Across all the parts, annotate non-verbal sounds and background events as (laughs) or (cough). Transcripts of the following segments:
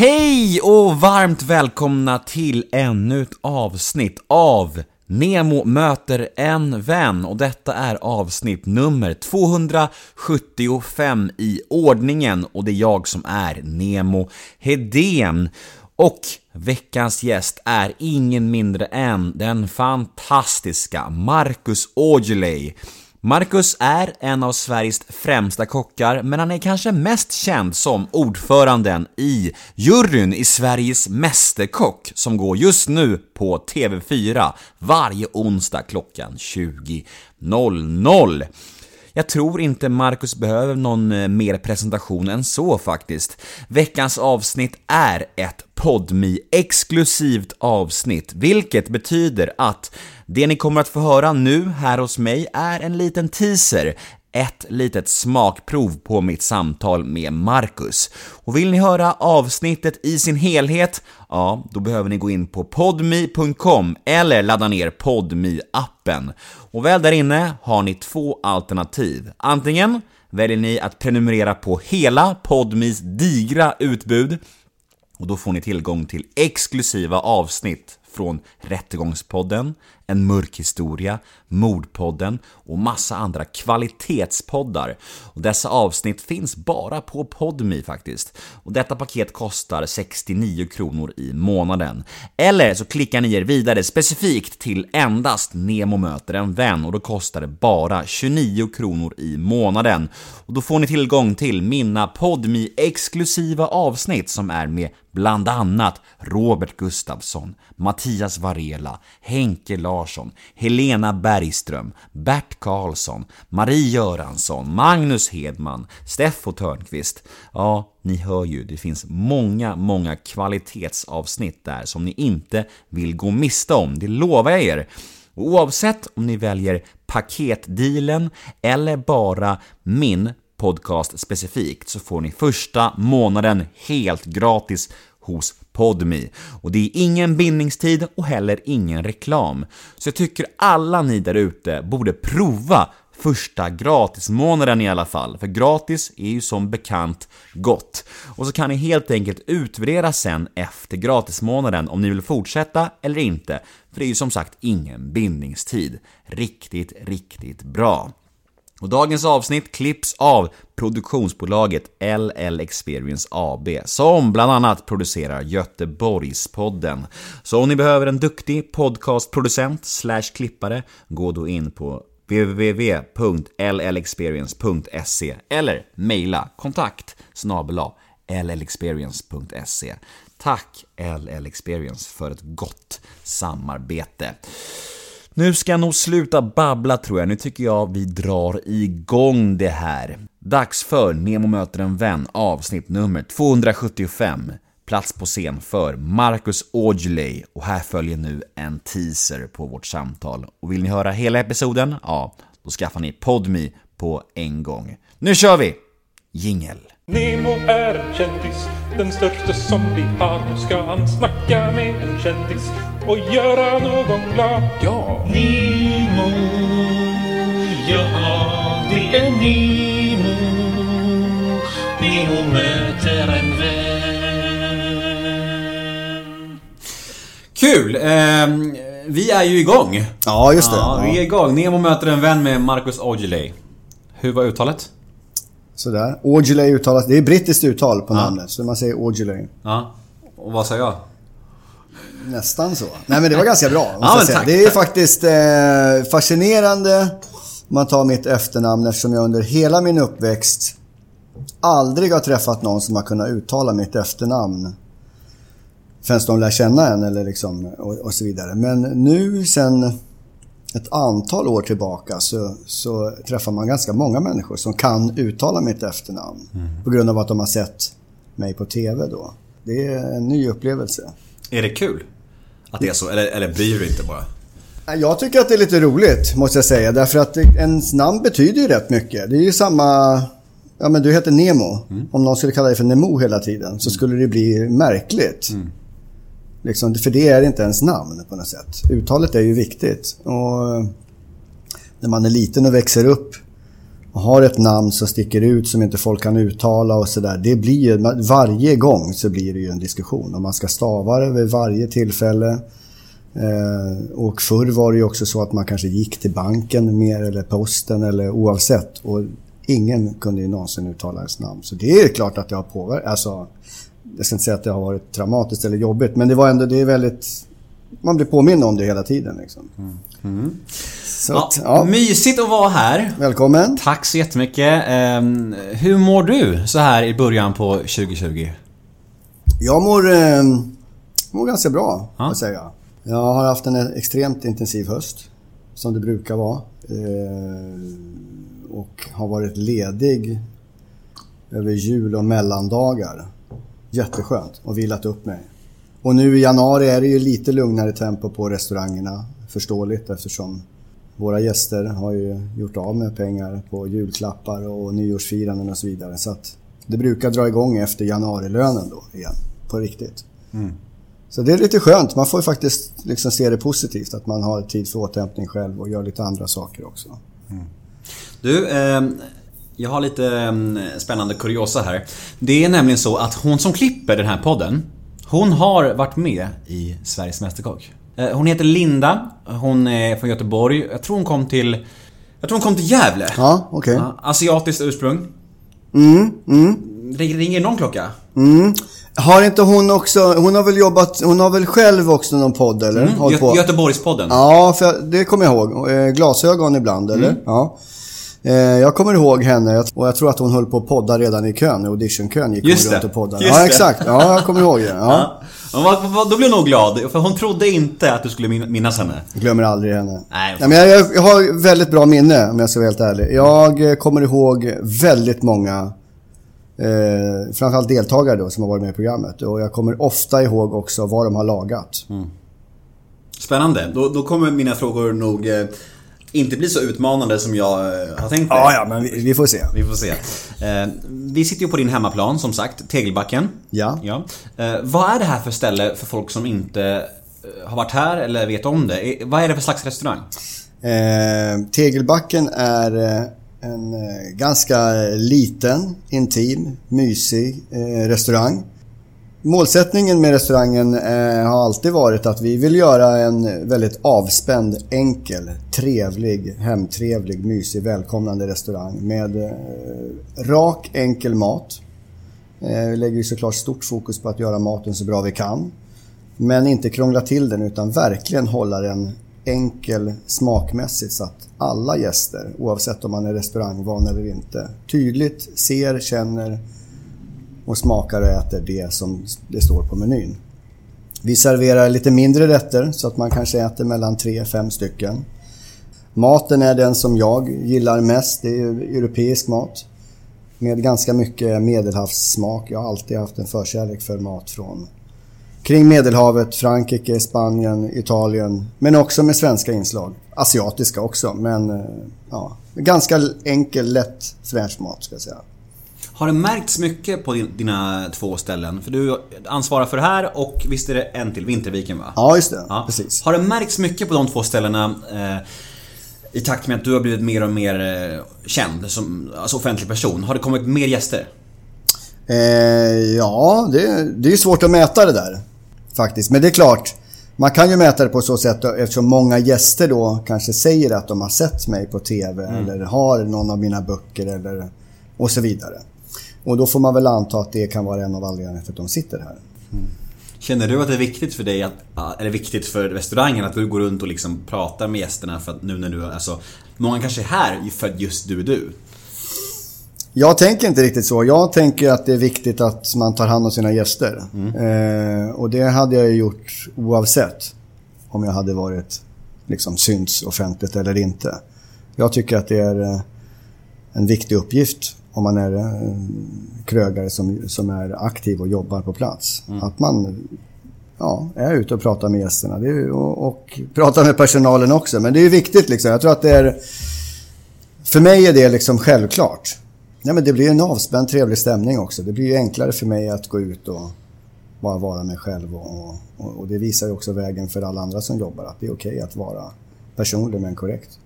Hej och varmt välkomna till ännu ett avsnitt av Nemo möter en vän och detta är avsnitt nummer 275 i ordningen och det är jag som är Nemo Hedén. Och veckans gäst är ingen mindre än den fantastiska Marcus Aujalay. Marcus är en av Sveriges främsta kockar, men han är kanske mest känd som ordföranden i juryn i Sveriges Mästerkock, som går just nu på TV4 varje onsdag klockan 20.00. Jag tror inte Marcus behöver någon eh, mer presentation än så faktiskt. Veckans avsnitt är ett podmi exklusivt avsnitt, vilket betyder att det ni kommer att få höra nu här hos mig är en liten teaser, ett litet smakprov på mitt samtal med Marcus. Och vill ni höra avsnittet i sin helhet, ja, då behöver ni gå in på podmi.com eller ladda ner podmi appen Och väl där inne har ni två alternativ. Antingen väljer ni att prenumerera på hela Podmis digra utbud och då får ni tillgång till exklusiva avsnitt från Rättegångspodden, en mörk historia, Mordpodden och massa andra kvalitetspoddar. Och dessa avsnitt finns bara på Podmi faktiskt. Och detta paket kostar 69 kronor i månaden. Eller så klickar ni er vidare specifikt till endast Nemo möter en vän och då kostar det bara 29 kronor i månaden. Och då får ni tillgång till mina Podmi exklusiva avsnitt som är med bland annat Robert Gustafsson, Mattias Varela, Henke Larsson, Helena Bergström, Bert Karlsson, Marie Göransson, Magnus Hedman, Steffo Törnqvist. Ja, ni hör ju, det finns många, många kvalitetsavsnitt där som ni inte vill gå miste om, det lovar jag er. Oavsett om ni väljer paketdealen eller bara min podcast specifikt så får ni första månaden helt gratis hos Podmi. Och det är ingen bindningstid och heller ingen reklam. Så jag tycker alla ni där ute borde prova första gratismånaden i alla fall, för gratis är ju som bekant gott. Och så kan ni helt enkelt utvärdera sen efter gratismånaden om ni vill fortsätta eller inte, för det är ju som sagt ingen bindningstid. Riktigt, riktigt bra. Och dagens avsnitt klipps av produktionsbolaget LL Experience AB som bland annat producerar Göteborgspodden. Så om ni behöver en duktig podcastproducent slash klippare, gå då in på www.llexperience.se eller mejla kontakt snabela llexperience.se. Tack LL Experience för ett gott samarbete. Nu ska jag nog sluta babbla tror jag, nu tycker jag vi drar igång det här. Dags för Nemo möter en vän avsnitt nummer 275. Plats på scen för Marcus Aujalay och här följer nu en teaser på vårt samtal. Och vill ni höra hela episoden? Ja, då skaffar ni PodMe på en gång. Nu kör vi! Jingel! Nemo är en kändis, den största som vi har. Nu ska han snacka med en kändis och göra någon glad. Ja! Nemo, ja det är Nemo. Nemo möter en vän. Kul! Ehm, vi är ju igång. Ja, just det. Ja, vi är igång. Nemo möter en vän med Marcus Aujalay. Hur var uttalet? Sådär. Aujalay uttalas. Det är brittiskt uttal på namnet, så man säger Aujalay. Ja. Och vad sa jag? Nästan så. Nej men det var ganska bra, (laughs) Ja, tack, Det är tack. faktiskt eh, fascinerande om man tar mitt efternamn eftersom jag under hela min uppväxt aldrig har träffat någon som har kunnat uttala mitt efternamn. Förrän de lär känna en eller liksom och, och så vidare. Men nu sen ett antal år tillbaka så, så träffar man ganska många människor som kan uttala mitt efternamn. På grund av att de har sett mig på TV då. Det är en ny upplevelse. Är det kul? Att det är så? Eller, eller bryr du inte bara? Jag tycker att det är lite roligt, måste jag säga. Därför att ens namn betyder ju rätt mycket. Det är ju samma... Ja, men du heter Nemo. Om någon skulle kalla dig för Nemo hela tiden så skulle det bli märkligt. Liksom, för det är inte ens namn på något sätt. Uttalet är ju viktigt. Och eh, när man är liten och växer upp och har ett namn som sticker ut som inte folk kan uttala och sådär. Det blir varje gång så blir det ju en diskussion och man ska stava det vid varje tillfälle. Eh, och förr var det ju också så att man kanske gick till banken mer eller posten eller oavsett. Och ingen kunde ju någonsin uttala ens namn. Så det är klart att det har påverkat. Alltså, jag ska inte säga att det har varit traumatiskt eller jobbigt men det var ändå, det är väldigt... Man blir påminn om det hela tiden liksom. Så Ja, att, ja, Mysigt att vara här. välkommen. Tack så jättemycket. Ehm, hur mår du så här i början på 2020? Jag mår, eh, mår ganska bra, Ja. jag säga. Jag har haft en extremt intensiv höst, som det brukar vara. Eh, och har varit ledig över jul och mellandagar. Jätteskönt och vilat upp mig. Och nu i januari är det ju lite lugnare tempo på restaurangerna. Förståeligt eftersom våra gäster har ju gjort av med pengar på julklappar och nyårsfiranden och så vidare. Så att det brukar dra igång efter januarilönen då igen, på riktigt. Så det är lite skönt. Man får ju faktiskt liksom se det positivt att man har tid för återhämtning själv och gör lite andra saker också. Du, ehm, jag har lite ehm, spännande kuriosa här. Det är nämligen så att hon som klipper den här podden, hon har varit med i Sveriges Mästerkock. Eh, Hon heter Linda, hon är från Göteborg. Jag tror hon kom till... Jag tror hon kom till Gävle. Ja, okej. Ja, Asiatiskt ursprung. Mm, mm, Ring- Ringer någon klocka? mm. Har inte hon också, hon har väl jobbat, hon har väl själv också någon podd eller? Hållit Gö- Göteborgspodden. Ja, för det kommer jag ihåg. Eh, Glasögon ibland, eller? Ja. Eh, Jag kommer ihåg henne och jag tror att hon höll på att podda redan i kön, i auditionkön gick Just hon runt och poddade. Just Ja, exakt. Ja, jag kommer ihåg det. (laughs) Ja. Ja. Då blev jag nog glad, för hon trodde inte att du skulle min- minnas henne. Jag glömmer aldrig henne. Nej, men jag, jag, har väldigt bra minne om jag ska vara helt ärlig. Jag eh, kommer ihåg väldigt många, eh, framförallt deltagare då som har varit med i programmet. Och jag kommer ofta ihåg också vad de har lagat. Spännande. Då, då kommer mina frågor nog eh, inte bli så utmanande som jag eh, har tänkt mig. Ja, ja, men vi, vi får se. Vi får se. Eh, vi sitter ju på din hemmaplan som sagt, Tegelbacken. Ja. ja. Eh, vad är det här för ställe för folk som inte eh, har varit här eller vet om det? Eh, Vad är det för slags restaurang? Eh, Tegelbacken är en ganska liten, intim, mysig restaurang. Målsättningen med restaurangen eh, har alltid varit att vi vill göra en väldigt avspänd, enkel, trevlig, hemtrevlig, mysig, välkomnande restaurang med eh, rak, enkel mat. Eh, vi lägger ju såklart stort fokus på att göra maten så bra vi kan. Men inte krångla till den utan verkligen hålla den enkel smakmässigt så att alla gäster, oavsett om man är restaurangvan eller inte, tydligt ser, känner och smakar och äter det som det står på menyn. Vi serverar lite mindre rätter så att man kanske äter mellan 3-5 stycken. Maten är den som jag gillar mest, det är europeisk mat. Med ganska mycket medelhavssmak. Jag har alltid haft en förkärlek för mat från kring Medelhavet, Frankrike, Spanien, Italien. Men också med svenska inslag. Asiatiska också, men eh, ja, ganska enkel, lätt fräsch mat ska jag säga. Har det märkts mycket på din, dina två ställen? För du ansvarar för det här och visst är det en till, Vinterviken va? Ja, just det. Ja. Precis. Har det märkts mycket på de två ställena eh, i takt med att du har blivit mer och mer eh, känd som alltså offentlig person? Har det kommit mer gäster? Eh, ja, det, det är svårt att mäta det där. Faktiskt. Men det är klart, man kan ju mäta det på så sätt eftersom många gäster då kanske säger att de har sett mig på TV eller har någon av mina böcker eller och så vidare. Och då får man väl anta att det kan vara en av anledningarna till att de sitter här. Känner du att det är viktigt för dig, att, eller viktigt för restaurangen att du går runt och liksom pratar med gästerna för att nu när du, alltså Många kanske är här för att just du är du. Jag tänker inte riktigt så. Jag tänker att det är viktigt att man tar hand om sina gäster. Eh, och det hade jag gjort oavsett om jag hade varit liksom synts offentligt eller inte. Jag tycker att det är eh, en viktig uppgift om man är eh, krögare som, som är aktiv och jobbar på plats. Att man ja, är ute och pratar med gästerna ju- och, och pratar med personalen också. Men det är viktigt liksom. Jag tror att det är... För mig är det liksom självklart. Nej, men det blir en avspänd, trevlig stämning också. Det blir enklare för mig att gå ut och bara vara mig själv. Och, och, och det visar ju också vägen för alla andra som jobbar att det är okej att vara personlig men korrekt.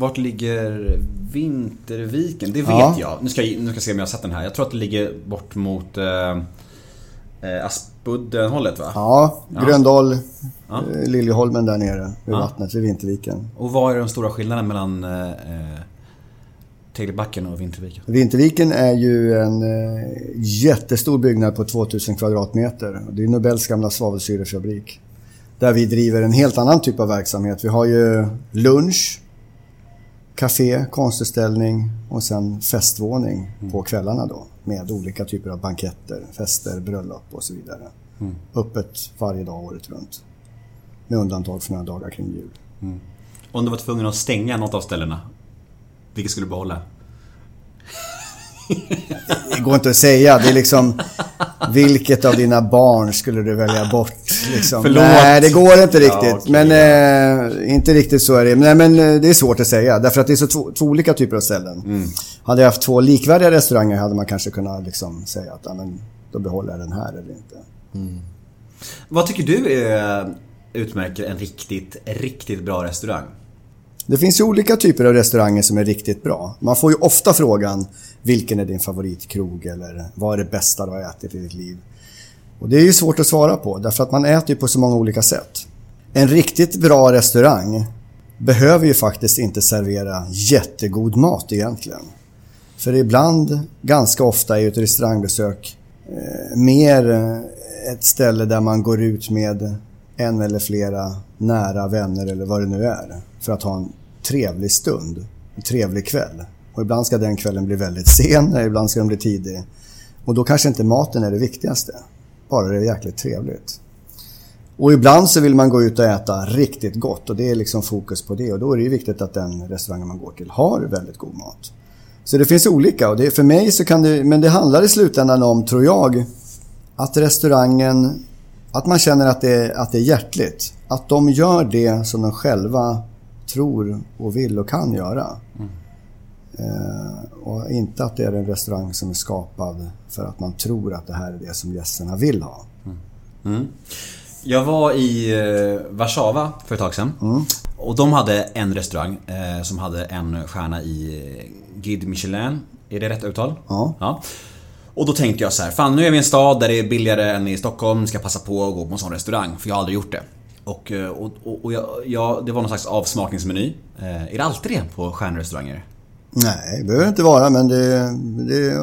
Vart ligger Vinterviken? Det vet Ja. jag. Nu ska, jag. nu ska jag se om jag har sett den här. Jag tror att det ligger bort mot eh, eh, Aspudden-hållet va? Ja. Gröndal, Ja. eh, Liljeholmen där nere vid Ja. vattnet vid Vinterviken. Och vad är de stora skillnaderna mellan eh, eh, Tegelbacken och Vinterviken? Vinterviken är ju en eh, jättestor byggnad på 2000 kvadratmeter. Det är Nobels gamla svavelsyrefabrik. Där vi driver en helt annan typ av verksamhet. Vi har ju lunch, café, konstutställning och sen festvåning på kvällarna då. Med olika typer av banketter, fester, bröllop och så vidare. Öppet varje dag året runt. Med undantag för några dagar kring jul. Om du var tvungen att stänga något av ställena, vilket skulle du behålla? (laughs) Det går inte att säga. Det är liksom... Vilket av dina barn skulle du välja bort? Liksom? Nej, det går inte riktigt. Ja, okej, men eh, inte riktigt så är det. Nej, men eh, det är svårt att säga. Därför att det är så två, två olika typer av ställen. Mm. Hade jag haft två likvärdiga restauranger hade man kanske kunnat liksom säga att ja, men, då behåller jag den här eller inte. Vad tycker du eh, utmärker en riktigt, riktigt bra restaurang? Det finns ju olika typer av restauranger som är riktigt bra. Man får ju ofta frågan vilken är din favoritkrog eller vad är det bästa du har ätit i ditt liv? Och det är ju svårt att svara på därför att man äter ju på så många olika sätt. En riktigt bra restaurang behöver ju faktiskt inte servera jättegod mat egentligen. För ibland, ganska ofta, är ju ett restaurangbesök eh, mer eh, ett ställe där man går ut med en eller flera nära vänner eller vad det nu är. För att ha en trevlig stund, en trevlig kväll. Och ibland ska den kvällen bli väldigt sen, (laughs) ibland ska den bli tidig. Och då kanske inte maten är det viktigaste. Bara det är jäkligt trevligt. Och ibland så vill man gå ut och äta riktigt gott och det är liksom fokus på det. Och då är det ju viktigt att den restaurangen man går till har väldigt god mat. Så det finns olika och det, för mig så kan det, men det handlar i slutändan om, tror jag, att restaurangen, att man känner att det, att det är hjärtligt. Att de gör det som de själva tror och vill och kan göra. Eh, och inte att det är en restaurang som är skapad för att man tror att det här är det som gästerna vill ha. Mm. Mm. Jag var i eh, Warszawa för ett tag sedan. Och de hade en restaurang eh, som hade en stjärna i eh, Guide Michelin. Är det rätt uttal? Ja. Och då tänkte jag så här, fan nu är vi i en stad där det är billigare än i Stockholm, ska passa på att gå på en sån restaurang. För jag har aldrig gjort det. Och, och, och, och jag, jag, det var någon slags avsmakningsmeny. Eh, är det alltid det på stjärnrestauranger? Nej, det behöver inte vara men det... det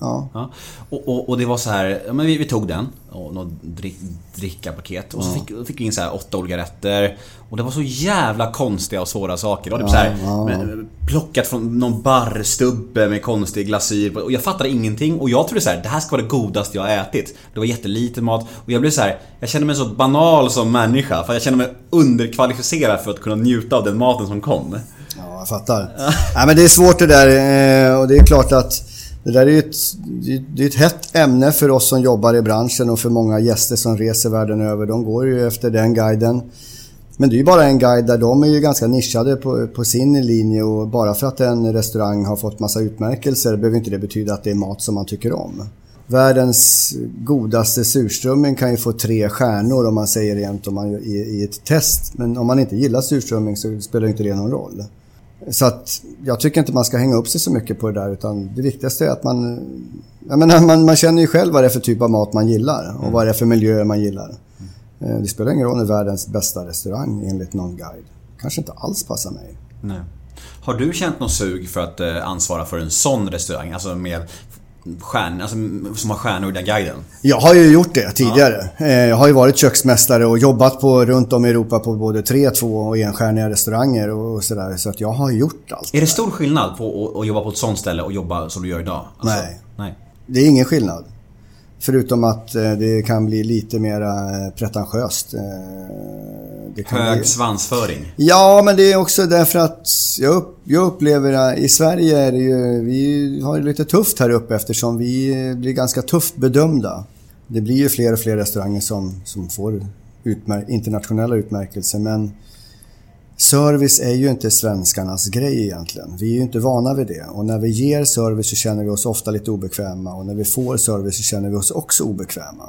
ja. Ja. Och, och, och det var så här, ja, men vi, vi tog den och något drick, drickapaket och så fick, fick vi in så här åtta olika rätter. Och det var så jävla konstiga och svåra saker. Det var typ så här, med- plockat från någon barrstubbe med konstig glasyr. Och jag fattade ingenting och jag trodde så här, det här ska vara det godaste jag har ätit. Det var jättelite mat och jag blev så här, jag kände mig så banal som människa. För jag kände mig underkvalificerad för att kunna njuta av den maten som kom. Ja, jag fattar. Nej, men det är svårt det där eh, och det är klart att det där är ju ett, det är- ett hett ämne för oss som jobbar i branschen och för många gäster som reser världen över. De går ju efter den guiden. Men det är ju bara en guide där de är ju ganska nischade på, på sin linje och bara för att en restaurang har fått massa utmärkelser behöver inte det betyda att det är mat som man tycker om. Världens godaste surströmming kan ju få tre stjärnor om man säger rent om man, i, i ett test. Men om man inte gillar surströmming så spelar inte det någon roll. Så att jag tycker inte man ska hänga upp sig så mycket på det där utan det viktigaste är att man... Jag menar, man, man känner ju själv vad det är för typ av mat man gillar och vad det är för miljöer man gillar. Eh, Det spelar ingen roll om det är världens bästa restaurang enligt någon guide. Kanske inte alls passar mig. Nej. Har du känt något sug för att eh, ansvara för en sån restaurang? Alltså med stjärn, alltså, som har stjärnor i den guiden? Jag har ju gjort det tidigare. Eh, Jag har ju varit köksmästare och jobbat på, runt om i Europa på både 3, 2 och enstjärniga restauranger och sådär. Så att jag har gjort allt. Är det stor skillnad på att- att jobba på ett sånt ställe och jobba som du gör idag? Alltså, Nej. Nej. Det är ingen skillnad. Förutom att eh, det kan bli lite mera eh, pretentiöst. Hög svansföring. Ja, men det är också därför att jag, upp, jag upplever att i Sverige är det ju, vi har det lite tufft här uppe eftersom vi blir ganska tufft bedömda. Det blir ju fler och fler restauranger som, som får utmär, internationella utmärkelser men service är ju inte svenskarnas grej egentligen. Vi är ju inte vana vid det och när vi ger service så känner vi oss ofta lite obekväma och när vi får service så känner vi oss också obekväma.